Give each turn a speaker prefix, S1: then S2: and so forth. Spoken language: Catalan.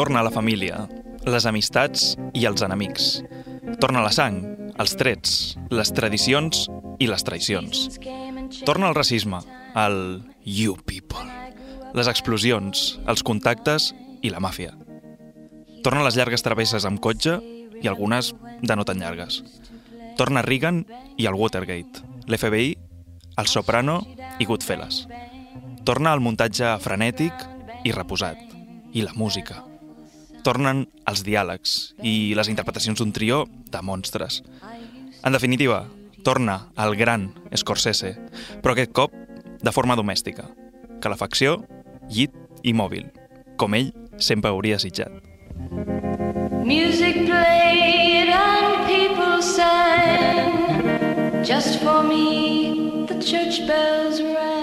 S1: Torna a la família, les amistats i els enemics. Torna la sang, els trets, les tradicions i les traïcions. Torna el racisme, el you people, les explosions, els contactes i la màfia. Torna les llargues travesses amb cotxe i algunes de no tan llargues. Torna Reagan i el Watergate, l'FBI, el Soprano i Goodfellas. Torna el muntatge frenètic i reposat, i la música. Tornen els diàlegs i les interpretacions d'un trio de monstres. En definitiva, torna el gran Scorsese, però aquest cop de forma domèstica. Calefacció, llit i mòbil, com ell sempre hauria desitjat.
S2: Music played and people sang. Just for me, the church bells rang.